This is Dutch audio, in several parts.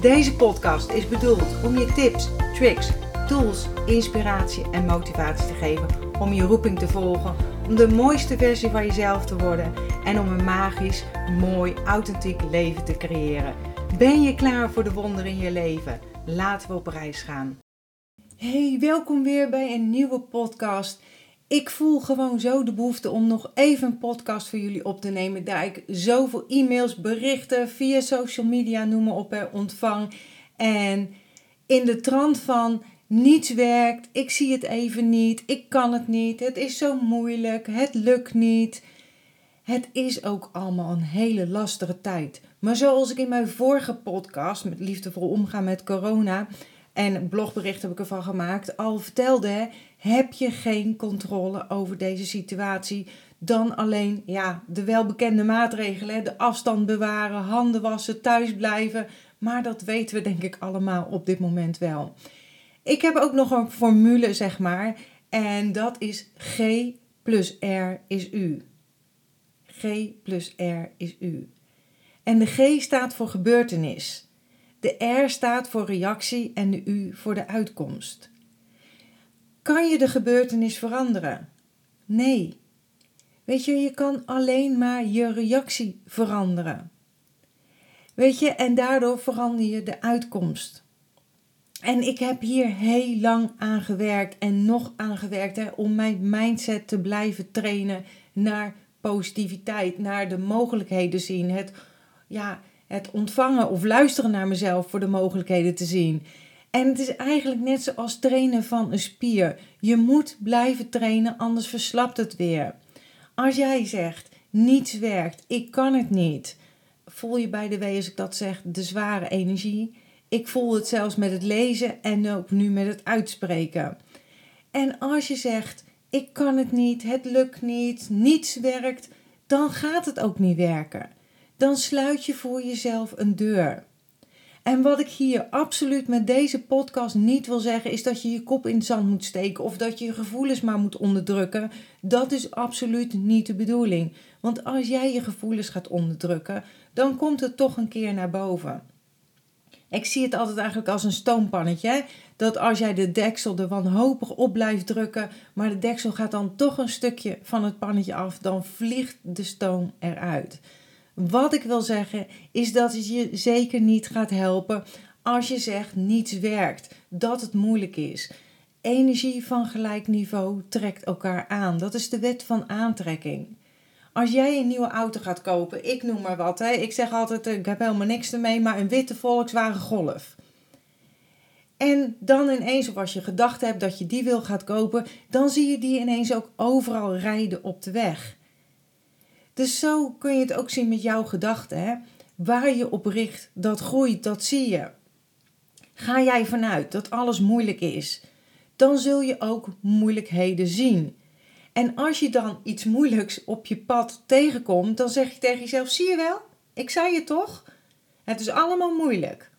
Deze podcast is bedoeld om je tips, tricks, tools, inspiratie en motivatie te geven om je roeping te volgen, om de mooiste versie van jezelf te worden en om een magisch, mooi, authentiek leven te creëren. Ben je klaar voor de wonderen in je leven? Laten we op reis gaan. Hey, welkom weer bij een nieuwe podcast. Ik voel gewoon zo de behoefte om nog even een podcast voor jullie op te nemen. Daar ik zoveel e-mails, berichten via social media, noem maar op, ontvang. En in de trant van niets werkt, ik zie het even niet, ik kan het niet, het is zo moeilijk, het lukt niet. Het is ook allemaal een hele lastige tijd. Maar zoals ik in mijn vorige podcast met liefdevol omgaan met corona en blogbericht heb ik ervan gemaakt, al vertelde, heb je geen controle over deze situatie dan alleen ja, de welbekende maatregelen, de afstand bewaren, handen wassen, thuis blijven. Maar dat weten we denk ik allemaal op dit moment wel. Ik heb ook nog een formule, zeg maar, en dat is G plus R is U. G plus R is U. En de G staat voor gebeurtenis. De R staat voor reactie en de U voor de uitkomst. Kan je de gebeurtenis veranderen? Nee. Weet je, je kan alleen maar je reactie veranderen. Weet je, en daardoor verander je de uitkomst. En ik heb hier heel lang aan gewerkt en nog aan gewerkt hè, om mijn mindset te blijven trainen naar positiviteit, naar de mogelijkheden zien. Het, ja, het ontvangen of luisteren naar mezelf voor de mogelijkheden te zien. En het is eigenlijk net zoals trainen van een spier. Je moet blijven trainen, anders verslapt het weer. Als jij zegt, niets werkt, ik kan het niet. Voel je bij de W als ik dat zeg, de zware energie. Ik voel het zelfs met het lezen en ook nu met het uitspreken. En als je zegt, ik kan het niet, het lukt niet, niets werkt, dan gaat het ook niet werken. Dan sluit je voor jezelf een deur. En wat ik hier absoluut met deze podcast niet wil zeggen, is dat je je kop in het zand moet steken of dat je je gevoelens maar moet onderdrukken. Dat is absoluut niet de bedoeling. Want als jij je gevoelens gaat onderdrukken, dan komt het toch een keer naar boven. Ik zie het altijd eigenlijk als een stoompannetje. Dat als jij de deksel er wanhopig op blijft drukken, maar de deksel gaat dan toch een stukje van het pannetje af, dan vliegt de stoom eruit. Wat ik wil zeggen is dat het je zeker niet gaat helpen als je zegt niets werkt, dat het moeilijk is. Energie van gelijk niveau trekt elkaar aan. Dat is de wet van aantrekking. Als jij een nieuwe auto gaat kopen, ik noem maar wat, hè. ik zeg altijd, ik heb helemaal niks ermee, maar een witte Volkswagen Golf. En dan ineens, of als je gedacht hebt dat je die wil gaat kopen, dan zie je die ineens ook overal rijden op de weg. Dus zo kun je het ook zien met jouw gedachten. Hè? Waar je op richt, dat groeit, dat zie je. Ga jij vanuit dat alles moeilijk is, dan zul je ook moeilijkheden zien. En als je dan iets moeilijks op je pad tegenkomt, dan zeg je tegen jezelf: zie je wel, ik zei je toch? Het is allemaal moeilijk.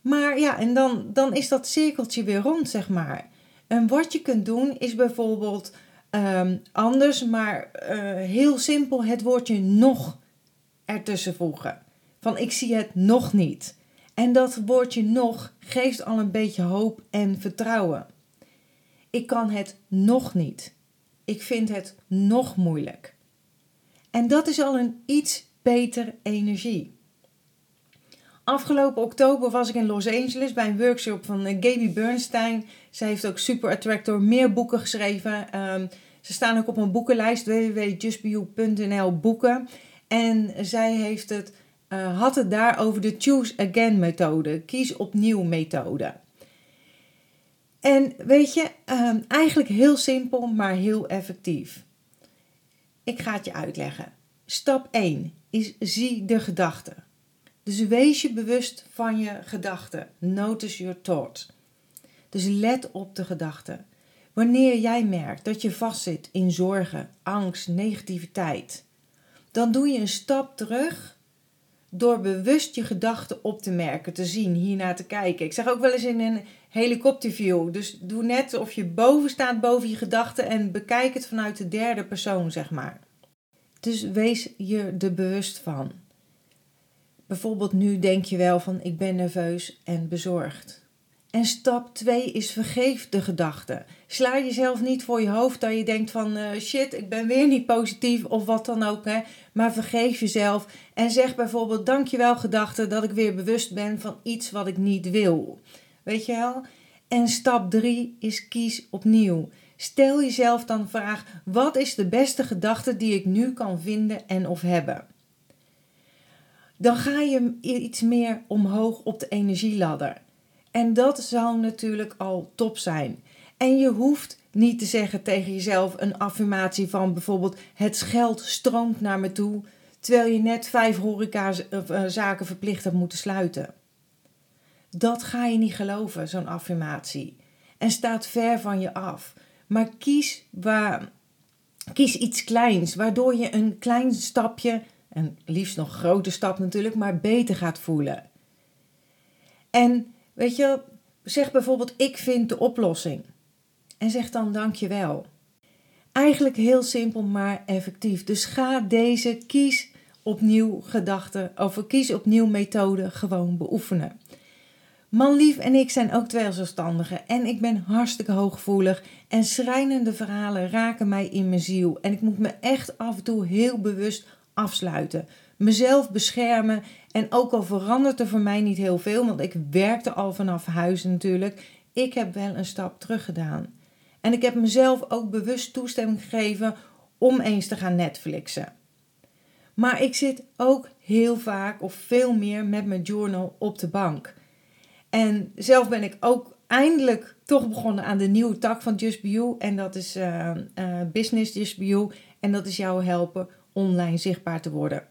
Maar ja, en dan, dan is dat cirkeltje weer rond, zeg maar. En wat je kunt doen is bijvoorbeeld Ehm, anders, maar uh, heel simpel het woordje nog ertussen voegen. Van ik zie het nog niet. En dat woordje nog geeft al een beetje hoop en vertrouwen. Ik kan het nog niet. Ik vind het nog moeilijk. En dat is al een iets beter energie. Afgelopen oktober was ik in Los Angeles bij een workshop van eh, Gaby Bernstein. Zij heeft ook Super Attractor meer boeken geschreven. Ehm, ze staan ook op een boekenlijst www.justbeyou.nl boeken. En zij heeft het, uh, had het daar over de Choose Again methode. Kies opnieuw methode. En weet je, ehm, eigenlijk heel simpel, maar heel effectief. Ik ga het je uitleggen. Stap 1 is zie de gedachte. Dus wees je bewust van je gedachten. Notice your thoughts. Dus let op de gedachten. Wanneer jij merkt dat je vastzit in zorgen, angst, negativiteit, dan doe je een stap terug door bewust je gedachten op te merken, te zien, hiernaar te kijken. Ik zeg ook wel eens in een helikopterview. Dus doe net of je boven staat, boven je gedachten en bekijk het vanuit de derde persoon, zeg maar. Dus wees je er bewust van. Bijvoorbeeld nu denk je wel van ik ben nerveus en bezorgd. En stap 2 is vergeef de gedachten. Sla jezelf niet voor je hoofd dat je denkt van uh, shit, ik ben weer niet positief of wat dan ook. Hè. Maar vergeef jezelf en zeg bijvoorbeeld dankjewel gedachten dat ik weer bewust ben van iets wat ik niet wil. Weet je wel? En stap 3 is kies opnieuw. Stel jezelf dan de vraag: wat is de beste gedachte die ik nu kan vinden en of hebben? Dan ga je iets meer omhoog op de energieladder. En dat zou natuurlijk al top zijn. En je hoeft niet te zeggen tegen jezelf een affirmatie van bijvoorbeeld het geld stroomt naar me toe, terwijl je net vijf horecazaken verplicht hebt moeten sluiten. Dat ga je niet geloven, zo'n affirmatie. En staat ver van je af. Maar kies, waar, kies iets kleins, waardoor je een klein stapje, en liefst nog grote stap natuurlijk, maar beter gaat voelen. En weet je, zeg bijvoorbeeld: Ik vind de oplossing. En zeg dan dankjewel. Eigenlijk heel simpel, maar effectief. Dus ga deze kies opnieuw gedachten of kies opnieuw methode gewoon beoefenen. Manlief en ik zijn ook twee zelfstandigen en ik ben hartstikke hooggevoelig en schrijnende verhalen raken mij in mijn ziel en ik moet me echt af en toe heel bewust afsluiten. Mezelf beschermen en ook al verandert er voor mij niet heel veel, want ik werkte al vanaf huis natuurlijk, ik heb wel een stap terug gedaan. En ik heb mezelf ook bewust toestemming gegeven om eens te gaan Netflixen. Maar ik zit ook heel vaak of veel meer met mijn journal op de bank. En zelf ben ik ook eindelijk toch begonnen aan de nieuwe tak van Just Be You. En dat is uh, uh, Business Just Be You. En dat is jou helpen online zichtbaar te worden.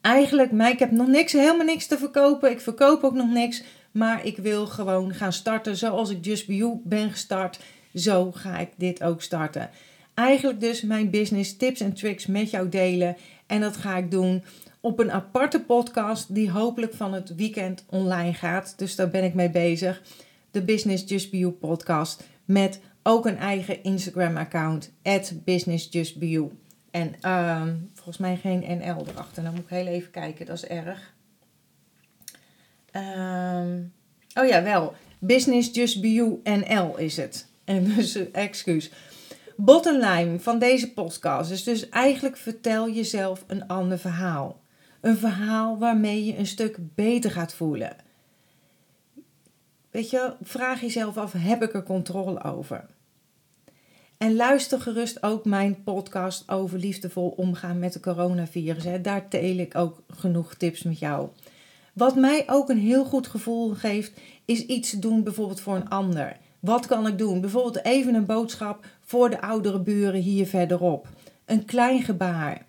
Eigenlijk, mij, ik heb nog niks, helemaal niks te verkopen. Ik verkoop ook nog niks. Maar ik wil gewoon gaan starten zoals ik Just Be You ben gestart. Zo ga ik dit ook starten. Eigenlijk dus mijn business tips en tricks met jou delen. En dat ga ik doen op een aparte podcast die hopelijk van het weekend online gaat. Dus daar ben ik mee bezig. De Business Just Be You podcast met ook een eigen Instagram account. At Business Just Be. En uh, volgens mij geen NL erachter. Dan moet ik heel even kijken, dat is erg. Uh, oh ja, wel. Business Just Be You NL is het. En dus, uh, excuus. Bottom line van deze podcast is dus eigenlijk vertel jezelf een ander verhaal. Een verhaal waarmee je een stuk beter gaat voelen. Weet je, vraag jezelf af: heb ik er controle over? En luister gerust ook mijn podcast over liefdevol omgaan met de coronavirus. Hè. Daar deel ik ook genoeg tips met jou. Wat mij ook een heel goed gevoel geeft, is iets doen bijvoorbeeld voor een ander. Wat kan ik doen? Bijvoorbeeld even een boodschap voor de oudere buren hier verderop. Een klein gebaar.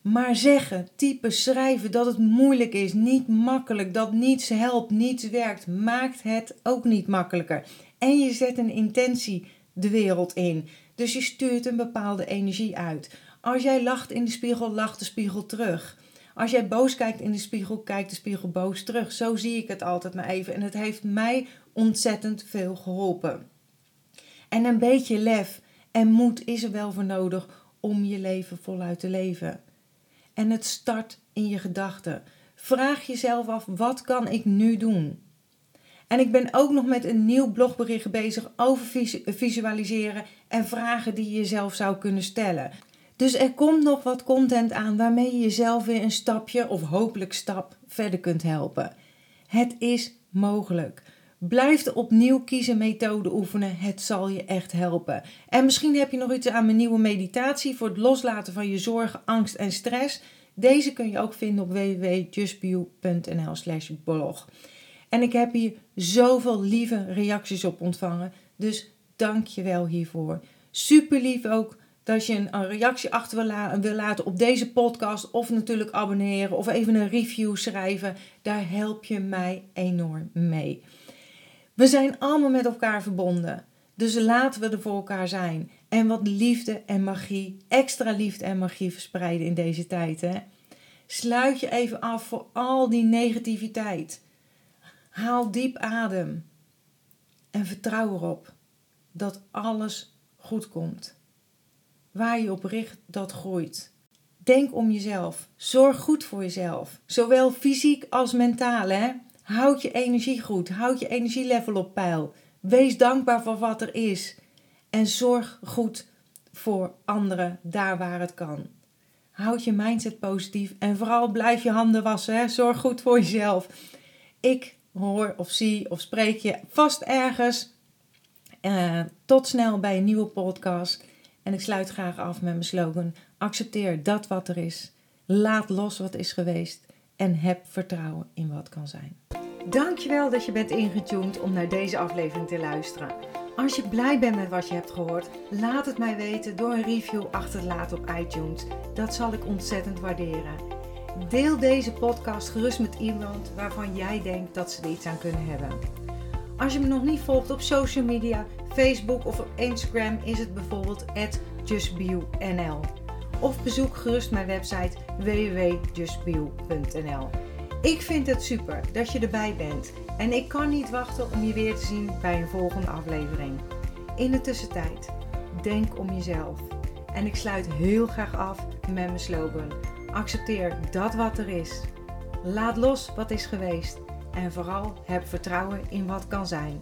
Maar zeggen, typen, schrijven dat het moeilijk is, niet makkelijk, dat niets helpt, niets werkt, maakt het ook niet makkelijker. En je zet een intentie de wereld in. Dus je stuurt een bepaalde energie uit. Als jij lacht in de spiegel, lacht de spiegel terug. Als jij boos kijkt in de spiegel, kijkt de spiegel boos terug. Zo zie ik het altijd maar even. En het heeft mij ontzettend veel geholpen. En een beetje lef en moed is er wel voor nodig om je leven voluit te leven en het start in je gedachten. Vraag jezelf af: wat kan ik nu doen? En ik ben ook nog met een nieuw blogbericht bezig over visualiseren en vragen die je jezelf zou kunnen stellen. Dus er komt nog wat content aan waarmee je jezelf weer een stapje of hopelijk stap verder kunt helpen. Het is mogelijk. Blijf de opnieuw kiezen methode oefenen. Het zal je echt helpen. En misschien heb je nog iets aan mijn nieuwe meditatie voor het loslaten van je zorgen, angst en stress. Deze kun je ook vinden op www.justbio.nl slash blog. En ik heb hier zoveel lieve reacties op ontvangen. Dus dank je wel hiervoor. Super lief ook dat je een, reactie achter wil, laten op deze podcast. Of natuurlijk abonneren of even een review schrijven. Daar help je mij enorm mee. We zijn allemaal met elkaar verbonden. Dus laten we er voor elkaar zijn. En wat liefde en magie, extra liefde en magie verspreiden in deze tijd. Sluit je even af voor al die negativiteit. Haal diep adem. En vertrouw erop dat alles goed komt. Waar je op richt, dat groeit. Denk om jezelf. Zorg goed voor jezelf. Zowel fysiek als mentaal. Hè? Houd je energie goed. Houd je energielevel op peil. Wees dankbaar voor wat er is. En zorg goed voor anderen daar waar het kan. Houd je mindset positief en vooral blijf je handen wassen. Hè? Zorg goed voor jezelf. Ik hoor of zie of spreek je vast ergens. Uh, tot snel bij een nieuwe podcast. En ik sluit graag af met mijn slogan: accepteer dat wat er is. Laat los wat is geweest. En heb vertrouwen in wat kan zijn. Dankjewel dat je bent ingetuned om naar deze aflevering te luisteren. Als je blij bent met wat je hebt gehoord, laat het mij weten door een review achter te laten op iTunes. Dat zal ik ontzettend waarderen. Deel deze podcast gerust met iemand waarvan jij denkt dat ze er iets aan kunnen hebben. Als je me nog niet volgt op social media, Facebook of op Instagram, is het bijvoorbeeld justbeyou.nl. Of bezoek gerust mijn website www.justbeyou.nl. Ik vind het super dat je erbij bent en ik kan niet wachten om je weer te zien bij een volgende aflevering. In de tussentijd, denk om jezelf. En ik sluit heel graag af met mijn slogan: accepteer dat wat er is. Laat los wat is geweest en vooral heb vertrouwen in wat kan zijn.